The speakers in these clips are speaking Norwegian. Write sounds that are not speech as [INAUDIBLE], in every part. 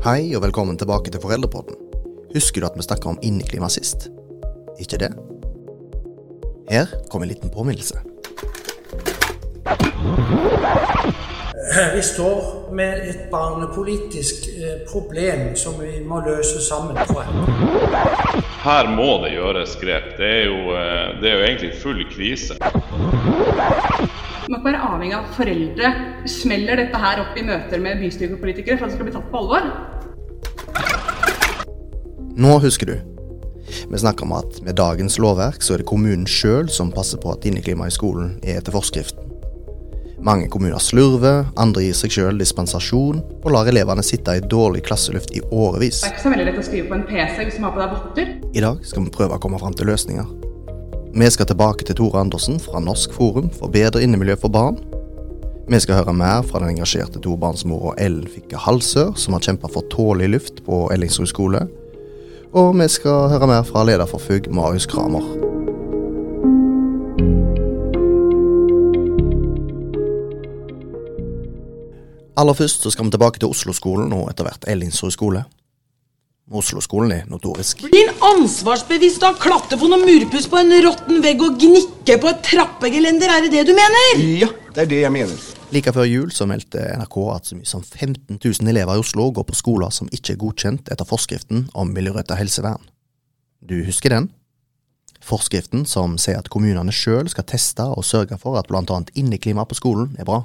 Hei og velkommen tilbake til Foreldrepodden. Husker du at vi snakka om inneklima sist? Ikke det? Her kommer en liten påminnelse. Vi står med et barnepolitisk eh, problem som vi må løse sammen, tror jeg. Her må det gjøres grep. Det er jo, eh, det er jo egentlig full krise. Man kan være avhengig av at foreldre smeller dette her opp i møter med bystyrepolitikere for at det skal bli tatt på alvor. Nå husker du. Vi snakka om at med dagens lovverk så er det kommunen sjøl som passer på at inneklimaet i skolen er etter forskriften. Mange kommuner slurver, andre gir seg sjøl dispensasjon og lar elevene sitte i dårlig klasseluft i årevis. Det er ikke så veldig lett å skrive på en PC hvis man har på deg votter. I dag skal vi prøve å komme fram til løsninger. Vi skal tilbake til Tore Andersen fra Norsk forum for bedre innemiljø for barn. Vi skal høre mer fra den engasjerte tobarnsmora Ellen Fikke Halsør, som har kjempa for tålig luft på Ellingsrud skole. Og vi skal høre mer fra leder for FUG, Marius Kramer. Aller først så skal vi tilbake til Oslo-skolen og etter hvert Ellingsrud skole. Oslo-skolen er notorisk. Din ansvarsbevisst å klatre på noen murpuss på en råtten vegg og gnikke på et trappegelender, er det det du mener? Ja, det er det jeg mener. Like før jul så meldte NRK at så mye som 15 000 elever i Oslo går på skoler som ikke er godkjent etter forskriften om miljøretta helsevern. Du husker den? Forskriften som sier at kommunene sjøl skal teste og sørge for at annet inneklimaet på skolen er bra.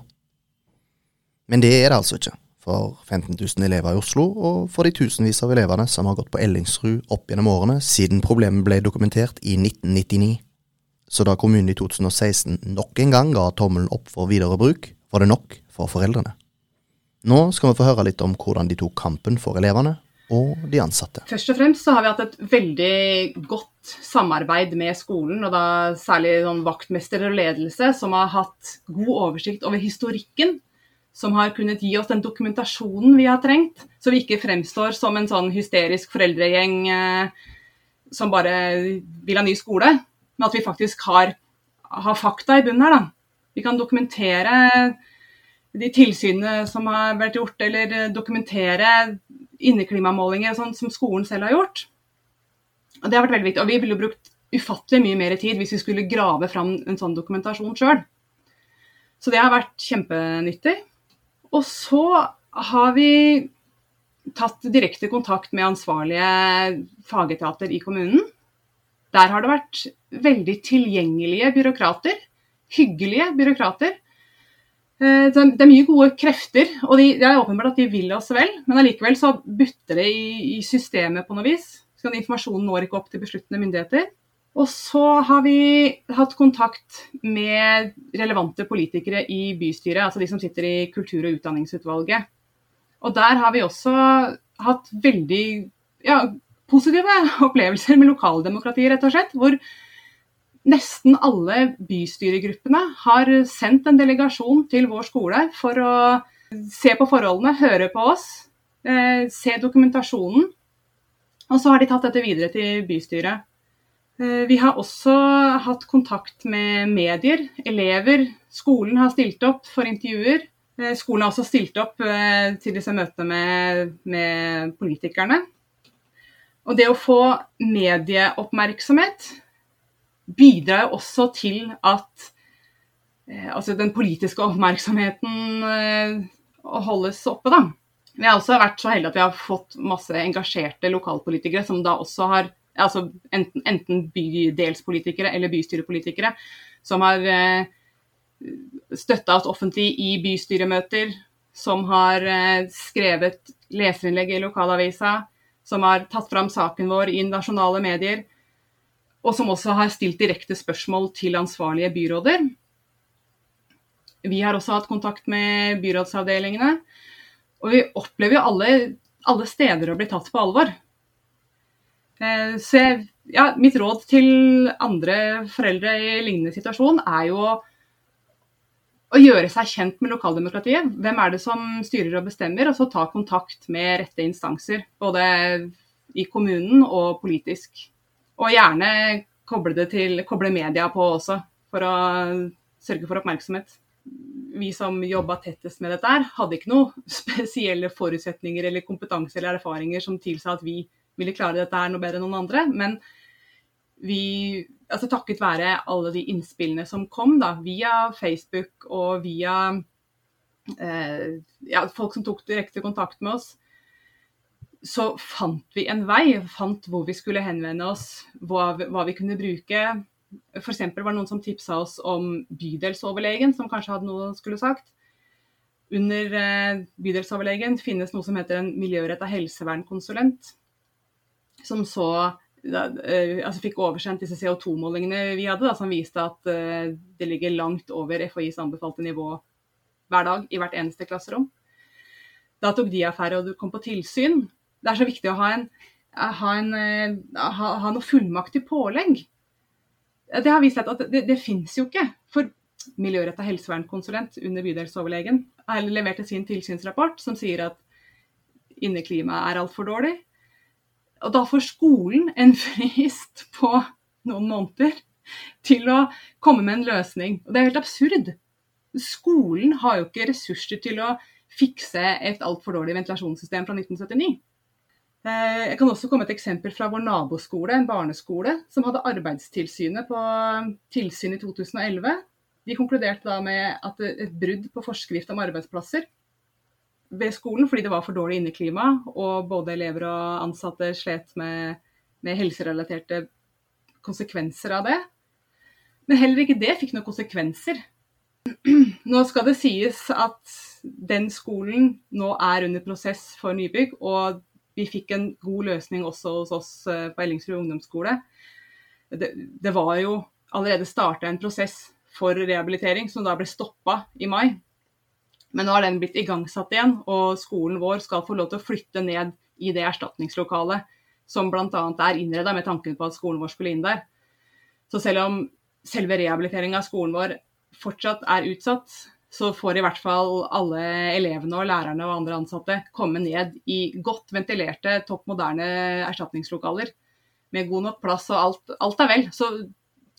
Men det er det altså ikke for 15 000 elever i Oslo, og for de tusenvis av elevene som har gått på Ellingsrud opp gjennom årene siden problemet ble dokumentert i 1999. Så da kommunen i 2016 nok en gang ga tommelen opp for videre bruk, var det nok for foreldrene. Nå skal vi få høre litt om hvordan de tok kampen for elevene og de ansatte. Først og fremst så har vi hatt et veldig godt samarbeid med skolen, og da særlig sånn vaktmester og ledelse, som har hatt god oversikt over historikken som har kunnet gi oss den dokumentasjonen vi har trengt, så vi ikke fremstår som en sånn hysterisk foreldregjeng eh, som bare vil ha ny skole, men at vi faktisk har, har fakta i bunnen her. Da. Vi kan dokumentere de tilsynene som har vært gjort, eller dokumentere inneklimamålinger sånn, som skolen selv har gjort. Og Det har vært veldig viktig. Og vi ville brukt ufattelig mye mer tid hvis vi skulle grave fram en sånn dokumentasjon sjøl. Så det har vært kjempenyttig. Og så har vi tatt direkte kontakt med ansvarlige fagetater i kommunen. Der har det vært veldig tilgjengelige byråkrater. Hyggelige byråkrater. Eh, det er mye gode krefter, og det er åpenbart at de vil oss vel. Men allikevel så butter det i systemet på noe vis. Så informasjonen når ikke opp til besluttende myndigheter. Og så har vi hatt kontakt med relevante politikere i bystyret, altså de som sitter i kultur- og utdanningsutvalget. Og der har vi også hatt veldig ja, positive opplevelser med lokaldemokratiet, rett og slett. Hvor nesten alle bystyregruppene har sendt en delegasjon til vår skole for å se på forholdene, høre på oss, eh, se dokumentasjonen. Og så har de tatt dette videre til bystyret. Eh, vi har også hatt kontakt med medier, elever. Skolen har stilt opp for intervjuer. Eh, skolen har også stilt opp til disse møtene med, med politikerne. Og det å få medieoppmerksomhet bidrar jo også til at altså den politiske oppmerksomheten holdes oppe, da. Vi har også vært så heldige at vi har fått masse engasjerte lokalpolitikere som da også har altså enten, enten bydelspolitikere eller bystyrepolitikere, som har eh, støtta oss offentlig i bystyremøter, som har eh, skrevet leserinnlegg i lokalavisa, som har tatt fram saken vår i nasjonale medier, og som også har stilt direkte spørsmål til ansvarlige byråder. Vi har også hatt kontakt med byrådsavdelingene. Og vi opplever jo alle, alle steder å bli tatt på alvor. Eh, så ja, mitt råd til andre foreldre i lignende situasjon er jo å gjøre seg kjent med lokaldemokratiet. Hvem er det som styrer og bestemmer, og så ta kontakt med rette instanser. Både i kommunen og politisk. Og gjerne koble, det til, koble media på også, for å sørge for oppmerksomhet. vi som jobba tettest med dette, her, hadde ikke noen [LAUGHS] spesielle forutsetninger eller kompetanse eller erfaringer som tilsa at vi ville klare dette her noe bedre enn noen andre. Men vi, altså takket være alle de innspillene som kom da, via Facebook og via eh, ja, folk som tok direkte kontakt med oss, så fant vi en vei. Fant hvor vi skulle henvende oss, hva, hva vi kunne bruke. F.eks. var det noen som tipsa oss om bydelsoverlegen, som kanskje hadde noe skulle sagt. Under eh, bydelsoverlegen finnes noe som heter en miljøretta helsevernkonsulent. Som så da, eh, altså fikk oversendt disse CO2-målingene vi hadde, da, som viste at eh, det ligger langt over FHIs anbefalte nivå hver dag i hvert eneste klasserom. Da tok de affære og kom på tilsyn. Det er så viktig å ha, en, ha, en, eh, ha, ha noe fullmaktig pålegg det har vist seg at det, det finnes jo ikke. For miljøretta helsevernkonsulent under bydelsoverlegen har levert sin tilsynsrapport som sier at inneklimaet er altfor dårlig. Og da får skolen en [LAUGHS] frist på noen måneder til å komme med en løsning. Og det er helt absurd. Skolen har jo ikke ressurser til å fikse et altfor dårlig ventilasjonssystem fra 1979. Eh, jeg kan også komme et eksempel fra vår naboskole, en barneskole, som hadde Arbeidstilsynet på tilsyn i 2011. De konkluderte da med at et brudd på forskrift om arbeidsplasser ved skolen, fordi det var for dårlig inneklima, og både elever og ansatte slet med, med helserelaterte konsekvenser av det. Men heller ikke det fikk noen konsekvenser. [CLEARS THROAT] Nå skal det sies at den skolen nå er under prosess for nybygg, og vi fikk en god løsning også hos oss eh, på Ellingsrud ungdomsskole. Det, det, var jo allerede starta en prosess for rehabilitering som da ble stoppa i mai. Men nå har den blitt igangsatt igjen, og skolen vår skal få lov til å flytte ned i det erstatningslokalet som bl.a. er innreda med tanken på at skolen vår skulle inn der. Så selv om selve rehabiliteringa av skolen vår fortsatt er utsatt, så får i hvert fall alle elevene og lærerne og andre ansatte komme ned i godt ventilerte, topp moderne erstatningslokaler med god nok plass og alt, alt er vel. Så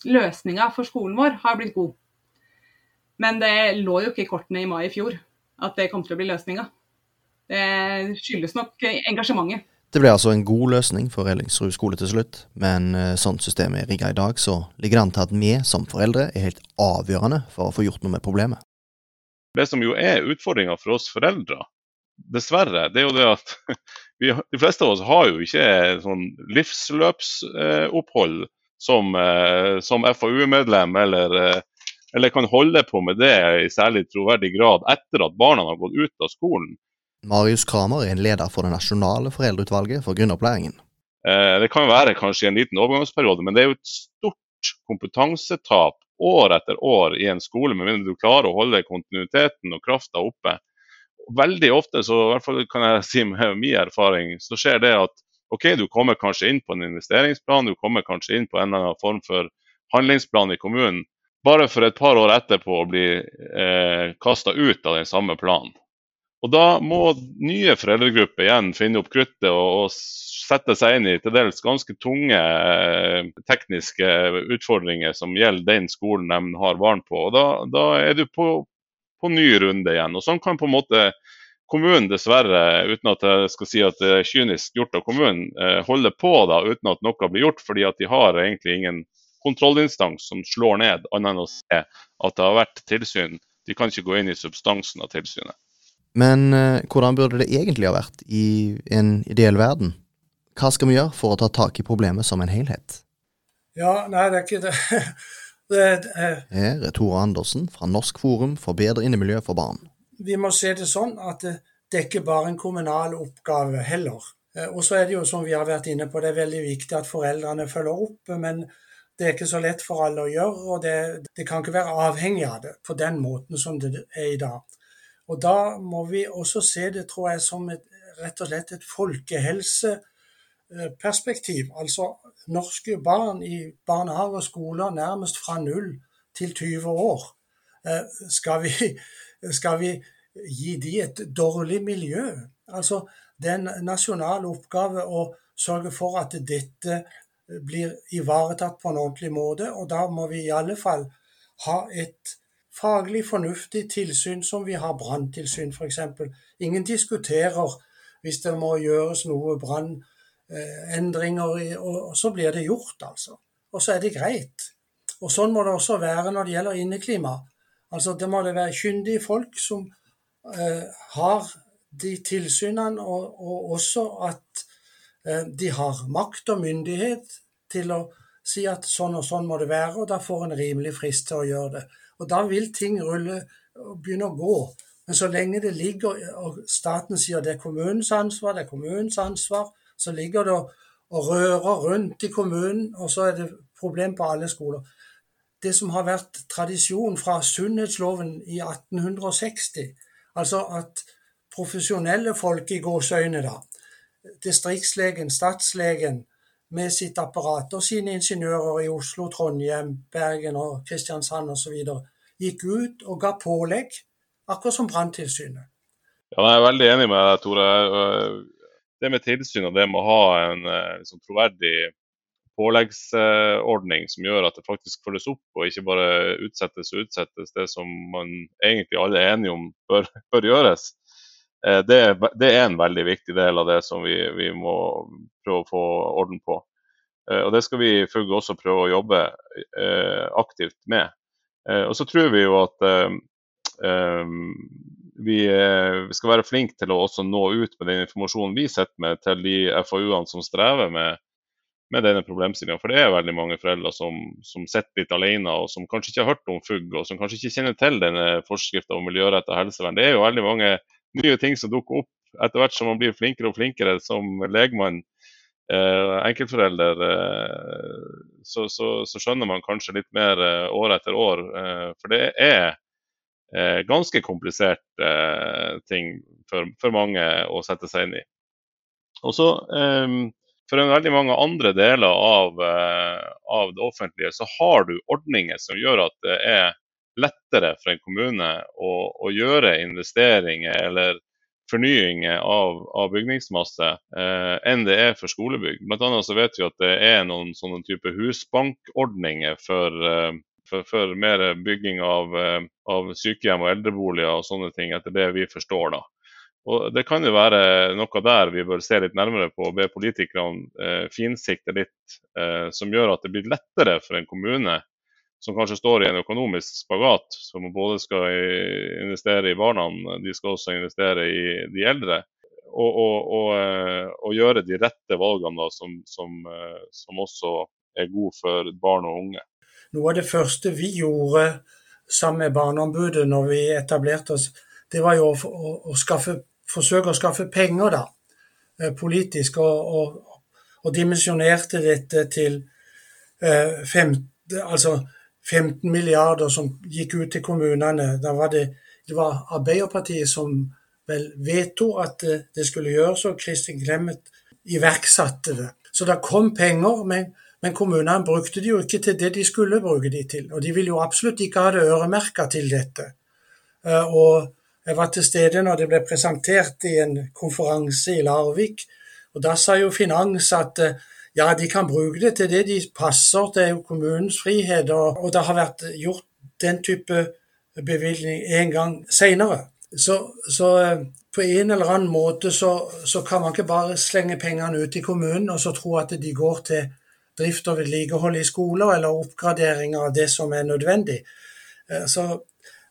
løsninga for skolen vår har blitt god. Men det lå jo ikke i kortene i mai i fjor at det kom til å bli løsninga. Det skyldes nok engasjementet. Det ble altså en god løsning for Ellingsrud skole til slutt, men eh, sånn systemet er rigga i dag, så ligger det an til at vi som foreldre er helt avgjørende for å få gjort noe med problemet. Det som jo er utfordringa for oss foreldre, dessverre, det er jo det at [LAUGHS] vi, de fleste av oss har jo ikke sånn livsløpsopphold som, eh, som FAU-medlem, eller, eh, eller, kan holde på med det i særlig troverdig grad etter at barna har gått ut av skolen. Marius Kramer er en leder for det nasjonale foreldreutvalget for grunnopplæringen. Eh, det kan være kanskje en liten overgangsperiode, men det er jo et stort kompetansetap år etter år i en skole, med mindre du klarer å holde kontinuiteten og krafta oppe. Veldig ofte, så i hvert fall kan jeg si med min erfaring, så skjer det at ok, du kommer kanskje inn på en investeringsplan, du kommer kanskje inn på en eller annen form for handlingsplan i kommunen, bare for et par år etterpå å bli eh, kasta ut av den samme planen. Og Da må nye foreldregrupper igjen finne opp kruttet og, og sette seg inn i til dels ganske tunge eh, tekniske utfordringer som gjelder den skolen de har barn på. Og Da, da er du på, på, ny runde igjen. Og Sånn kan på en måte kommunen dessverre, uten at jeg skal si at det er kynisk gjort av kommunen, eh, holde på da, uten at noe blir gjort, fordi at de har egentlig ingen kontrollinstans som slår ned, annet enn å se at det har vært tilsyn. De kan ikke gå inn i substansen av tilsynet. Men eh, hvordan burde det egentlig ha vært i en ideell verden? Hva skal vi gjøre for å ta tak i problemet som en helhet? Ja, nei, det er ikke det. [LAUGHS] det er, Her er Tore Andersen fra Norsk forum for bedre innemiljø for barn. Vi må se det sånn at det, det er ikke bare en kommunal oppgave heller. Eh, og så er det jo som vi har vært inne på, det er veldig viktig at foreldrene følger opp. Men det er ikke så lett for alle å gjøre, og det, det kan ikke være avhengig av det på den måten som det er i dag. Og da må vi også se det, tror jeg, som et, rett og slett et folkehelse Eh, perspektiv. Altså norske barn i barnehage og skoler nærmest fra null til 20 år. Eh, skal vi, skal vi gi de et dårlig miljø? Altså, det er en nasjonal oppgave å sørge for at dette blir ivaretatt på en ordentlig måte. Og da må vi i alle fall ha et faglig fornuftig tilsyn som vi har branntilsyn f.eks. Ingen diskuterer hvis det må gjøres noe brannendringer, eh, og så blir det gjort, altså. Og så er det greit. Og Sånn må det også være når det gjelder inneklima. Altså Det må det være kyndige folk som eh, har de tilsynene, og, og også at eh, de har makt og myndighet til å si at sånn og sånn må det være, og da får en rimelig frist til å gjøre det. Og Da vil ting rulle og begynne å gå. Men så lenge det ligger, og staten sier det er kommunens ansvar, det er kommunens ansvar, så ligger det og rører rundt i kommunen, og så er det problem på alle skoler. Det som har vært tradisjon fra sunnhetsloven i 1860, altså at profesjonelle folk i gåseøyne, da, distriktslegen, statslegen, med sitt apparat og sine ingeniører i Oslo, Trondheim, Bergen og Kristiansand osv. gikk ut og ga pålegg, akkurat som Branntilsynet. Ja, jeg er veldig enig med deg, Tore. Det med tilsyn og det med å ha en liksom, troverdig påleggsordning som gjør at det faktisk følges opp, og ikke bare utsettes og utsettes, det som man egentlig alle er enige om bør, [LAUGHS] bør gjøres. Eh, det, det, er en veldig viktig del av det som vi, vi må prøve å få orden på. Eh, og Det skal vi følge også prøve å jobbe eh, aktivt med. Og så tror vi jo at vi skal være flinke til å også nå ut med den informasjonen vi sitter med til de FAU-ene som strever med, med denne problemstillinga. For det er veldig mange foreldre som, som sitter litt alene og som kanskje ikke har hørt om FUG, og som kanskje ikke kjenner til denne forskrifta om miljøretta helsevern. Det er jo veldig mange nye ting som dukker opp etter hvert som man blir flinkere og flinkere som legmann. Eh, enkeltforelder, eh, så, så, så, skjønner man kanskje litt mer eh, år etter år. Eh, for det er eh, ganske komplisert eh, ting for, for, mange å sette seg inn i. Og så For en veldig mange andre deler av, av det offentlige så har du ordninger som gjør at det er lettere for en kommune å, å gjøre investeringer eller fornyinger av, av bygningsmasse eh, enn det er for skolebygg. Blant annet så vet vi at det er noen sånne type husbankordninger for, eh, for, for, mer bygging av, eh, av, sykehjem og eldreboliger og sånne ting, etter det vi forstår. da. Og Det kan jo være noe der vi bør se litt nærmere på og be politikerne eh, finsikte litt, eh, som gjør at det blir lettere for en kommune som kanskje står i en økonomisk spagat, som både skal investere i barna, de skal også investere i de eldre. Og, og, og, eh, og gjøre de rette valgene da, som, som, eh, som, også er gode for barn og unge. Noe av det første vi gjorde sammen med Barneombudet når vi etablerte oss, det var jo å, å skaffe, forsøke å skaffe penger da, eh, politisk. Og, og dimensjonerte dette til eh, 15, altså 15 milliarder som gikk ut til kommunene. Da var det, det var Arbeiderpartiet som vel vedtok at det skulle gjøres, og Kristin Clemet iverksatte det. Så det kom penger, men, men kommunene brukte de jo ikke til det de skulle bruke de til. Og de ville jo absolutt ikke ha det øremerka til dette. Eh, og jeg var til stede når det ble presentert i en konferanse i Larvik, og da sa jo Finans at eh, ja, de kan bruke det til det de passer. Det er jo kommunens frihet. Og, det har vært gjort den type bevilgning en gang seinere. Så, så, eh, på en eller annen måte så, så, kan man ikke bare slenge pengene ut i kommunen og så tro at de går til drift og vedlikehold i skoler eller oppgradering av det som er nødvendig. Eh, så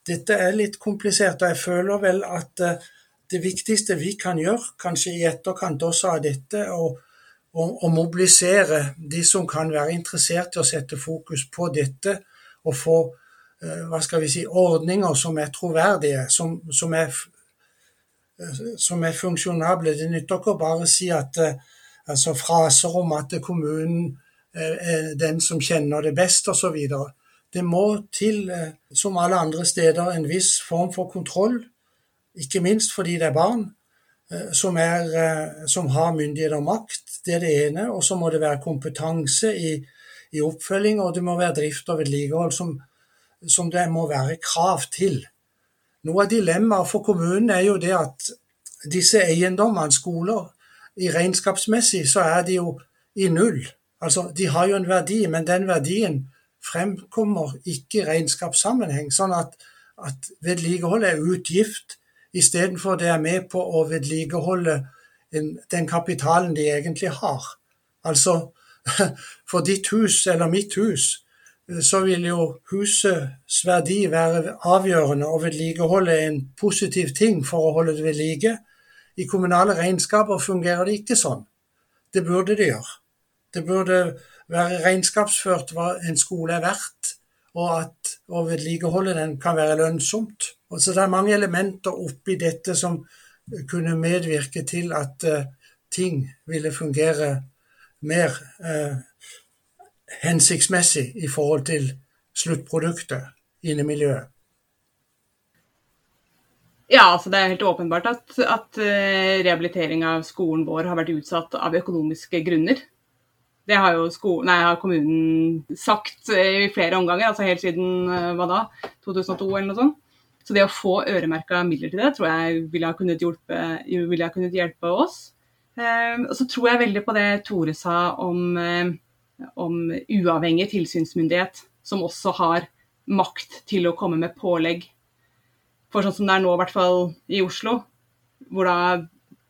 dette er litt komplisert, og jeg føler vel at eh, det viktigste vi kan gjøre, kanskje i etterkant også av dette, og å, mobilisere de som kan være interessert i å sette fokus på dette, og få eh, hva skal vi si, ordninger som er troverdige, som, som, er, som er, funksjonable. Det nytter ikke å bare si at altså fraser om at kommunen den som kjenner det best, osv. Det må til, som alle andre steder, en viss form for kontroll, ikke minst fordi det er barn. Eh, som, er, eh, som, har myndighet og makt. Det er det ene. Og så må det være kompetanse i, i, oppfølging, og det må være drift og vedlikehold som, som det må være krav til. Noe av dilemmaet for kommunen er jo det at disse eiendommene, skoler, i regnskapsmessig så er de jo i null. Altså, De har jo en verdi, men den verdien fremkommer ikke i regnskapssammenheng. Sånn at at vedlikehold er utgift, istedenfor det er med på å vedlikeholde den kapitalen de egentlig har. Altså, [LAUGHS] for ditt hus eller mitt hus, så vil jo husets verdi være avgjørende og vedlikeholde en positiv ting for å holde det ved like. I kommunale regnskaper fungerer det ikke sånn. Det burde det gjøre. Det burde være regnskapsført hva en skole er verdt, og at å vedlikeholde den kan være lønnsomt. Og så Det er mange elementer oppi dette som kunne medvirke til at uh, ting ville fungere mer uh, hensiktsmessig i forhold til sluttproduktet inne i miljøet. Ja, altså det er helt åpenbart at, at uh, rehabilitering av skolen vår har vært utsatt av økonomiske grunner. Det har jo skolen, nei, har kommunen sagt i flere omganger, altså helt siden uh, hva da, 2002 eller noe sånt. Så det å få øremerka midler til det, tror jeg ville ha kunnet hjelpe, ha kunnet hjelpe oss. Uh, og så tror jeg veldig på det Tore sa om, om uavhengig tilsynsmyndighet, som også har makt til å komme med pålegg for sånn som det er nå, i hvert fall i Oslo, hvor da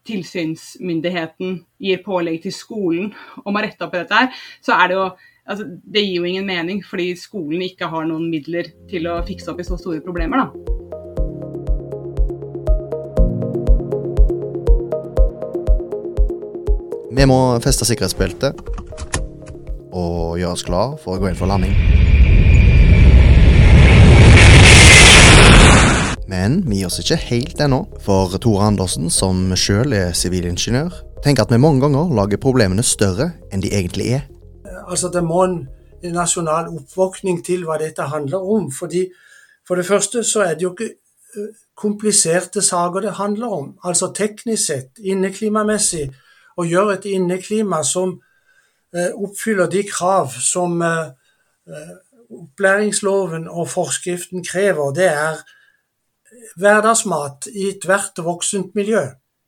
tilsynsmyndigheten gir pålegg til skolen om å rette opp i dette her, så er det jo altså, Det gir jo ingen mening, fordi skolen ikke har noen midler til å fikse opp i så store problemer, da. Vi må feste sikkerhetsbeltet og gjøre oss klar for å gå inn for landing. Men vi gir oss ikke helt ennå, for Tore Andersen, som sjøl er sivilingeniør, tenker at vi mange ganger lager problemene større enn de egentlig er. Altså Det må en nasjonal oppvåkning til hva dette handler om. fordi For det første så er det jo ikke kompliserte saker det handler om. Altså teknisk sett, inneklimamessig, å gjøre et inneklima som oppfyller de krav som opplæringsloven og forskriften krever, det er hverdagsmat i ethvert voksent miljø.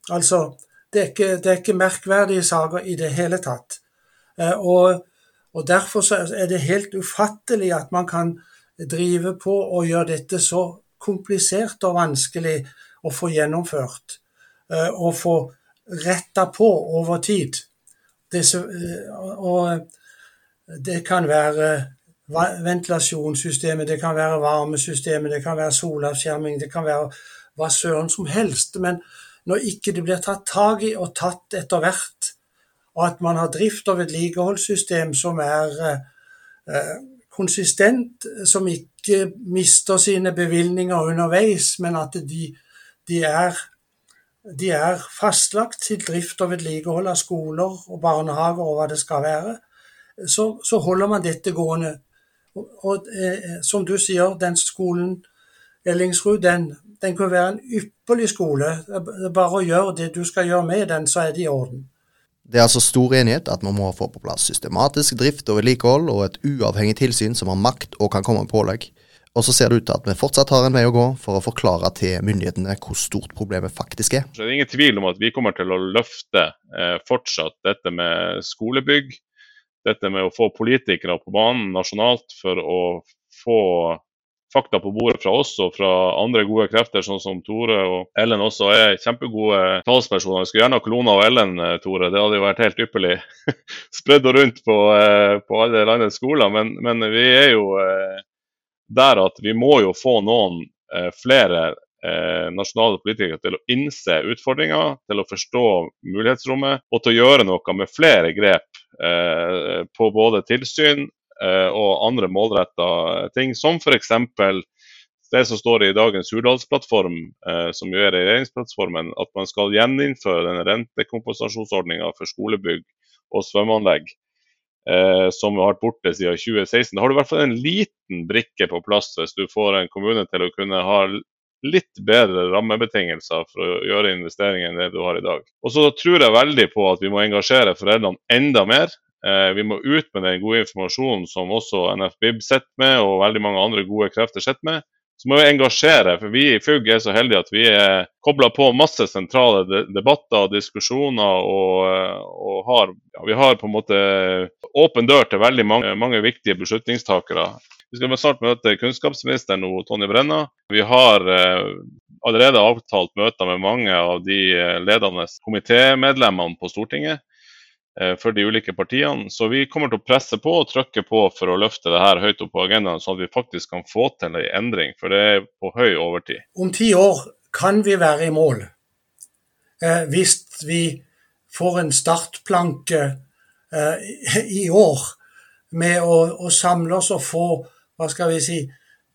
Altså, det er, ikke, det er ikke merkverdige saker i det hele tatt. Eh, og, og Derfor er det helt ufattelig at man kan drive på og gjøre dette så komplisert og vanskelig å få gjennomført. Eh, og få retta på over tid. Disse, eh, og det kan være ventilasjonssystemet, det kan være varmesystemet, det kan være solavskjerming, det kan være hva søren som helst. Men når ikke det blir tatt tak i og tatt etter hvert, og at man har drift- og vedlikeholdssystem som er eh, konsistent, som ikke mister sine bevilgninger underveis, men at de, de, er, de er fastlagt til drift og vedlikehold av skoler og barnehager og hva det skal være, så, så holder man dette gående og eh, som du sier, den skolen Ellingsrud, den, den kan være en ypperlig skole. Bare å gjøre det du skal gjøre med den, så er det i orden. Det er altså stor enighet at man må få på plass systematisk drift og vedlikehold, og et uavhengig tilsyn som har makt og kan komme med pålegg. Og så ser det ut til at vi fortsatt har en vei å gå for å forklare til myndighetene hvor stort problemet faktisk er. Så det er ingen tvil om at vi kommer til å løfte eh, fortsatt dette med skolebygg, dette med å få politikere på banen nasjonalt for å få fakta på bordet fra oss og fra andre gode krefter, sånn som Tore og Ellen også er kjempegode talspersoner. Vi skulle gjerne ha Klona og Ellen, eh, Tore. Det hadde jo vært helt ypperlig. [LAUGHS] Spredd og rundt på, eh, på, alle landets skoler. Men, men, vi er jo eh, der at vi må jo få noen flere nasjonale politikere til å innse utfordringer, til å forstå mulighetsrommet og til å gjøre noe med flere grep Eh, på både tilsyn eh, og andre målretta ting, som f.eks. det som står i dagens Hurdalsplattform, eh, som jo er regjeringsplattformen, at man skal gjeninnføre den rentekompensasjonsordninga for skolebygg og svømmeanlegg. som har vært borte siden 2016. Da har du i hvert fall en liten brikke på plass hvis du får en kommune til å kunne ha litt bedre rammebetingelser for å gjøre investeringer enn det du har i dag. Og så tror jeg veldig på at vi må engasjere foreldrene enda mer. Eh, vi må ut med den gode informasjonen som også NFBIB sitter med, og veldig mange andre gode krefter sitter med, så må vi engasjere. For vi i FUG er så heldige at vi er kobla på masse sentrale debatter og diskusjoner. Og, og har, ja, vi har på en måte åpen dør til veldig mange, mange viktige beslutningstakere. Vi skal snart møte kunnskapsministeren og Tonje Brenna. Vi har eh, allerede avtalt møter med mange av de eh, ledende komitémedlemmene på Stortinget. Eh, for de ulike partiene. Så vi kommer til å presse på og trykke på for å løfte det her høyt opp på agendaen, sånn at vi faktisk kan få til en endring. For det er på høy overtid. Om ti år kan vi være i mål. Eh, hvis vi får en startplanke eh, i år med å, å, samle oss og få, hva skal vi si,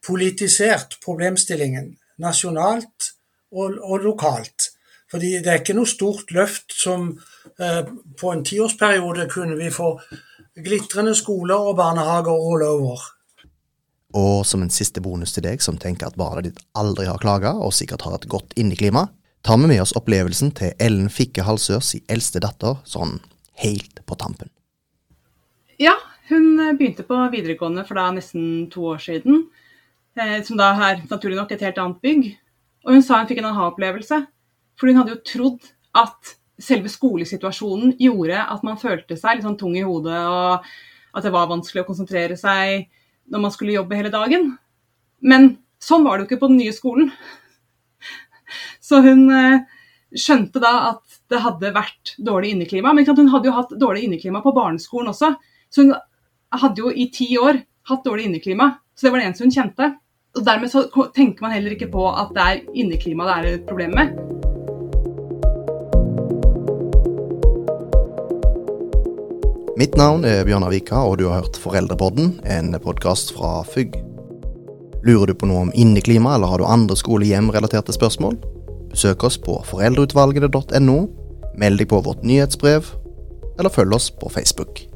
politisert problemstillingen nasjonalt og, og lokalt. Fordi det er ikke noe stort løft som eh, På en tiårsperiode kunne vi få glitrende skoler og barnehager all over. Og som en siste bonus til deg som tenker at barnet ditt aldri har klaga, og sikkert har et godt inneklima, tar vi med oss opplevelsen til Ellen Fikke Halsørs eldste datter sånn helt på tampen. Ja, hun begynte på videregående for da nesten to år siden. Eh, som da er naturlig nok et helt annet bygg. Og hun sa hun fikk en aha-opplevelse. For hun hadde jo trodd at selve skolesituasjonen gjorde at man følte seg litt sånn tung i hodet, og at det var vanskelig å konsentrere seg når man skulle jobbe hele dagen. Men sånn var det jo ikke på den nye skolen. [LAUGHS] Så hun eh, skjønte da at det hadde vært dårlig inneklima. Men hun hadde jo hatt dårlig inneklima på barneskolen også. Så hun hadde jo i ti år hatt dårlig inneklima. Så det var det eneste hun kjente. Og Dermed så tenker man heller ikke på at det er inneklima det er et problem med. Mitt navn er Bjørnar Vika, og du har hørt Foreldrepodden, en podkast fra FUG. Lurer du på noe om inneklima, eller har du andre skole-hjem-relaterte spørsmål? Besøk oss på foreldreutvalgene.no, meld deg på vårt nyhetsbrev, eller følg oss på Facebook.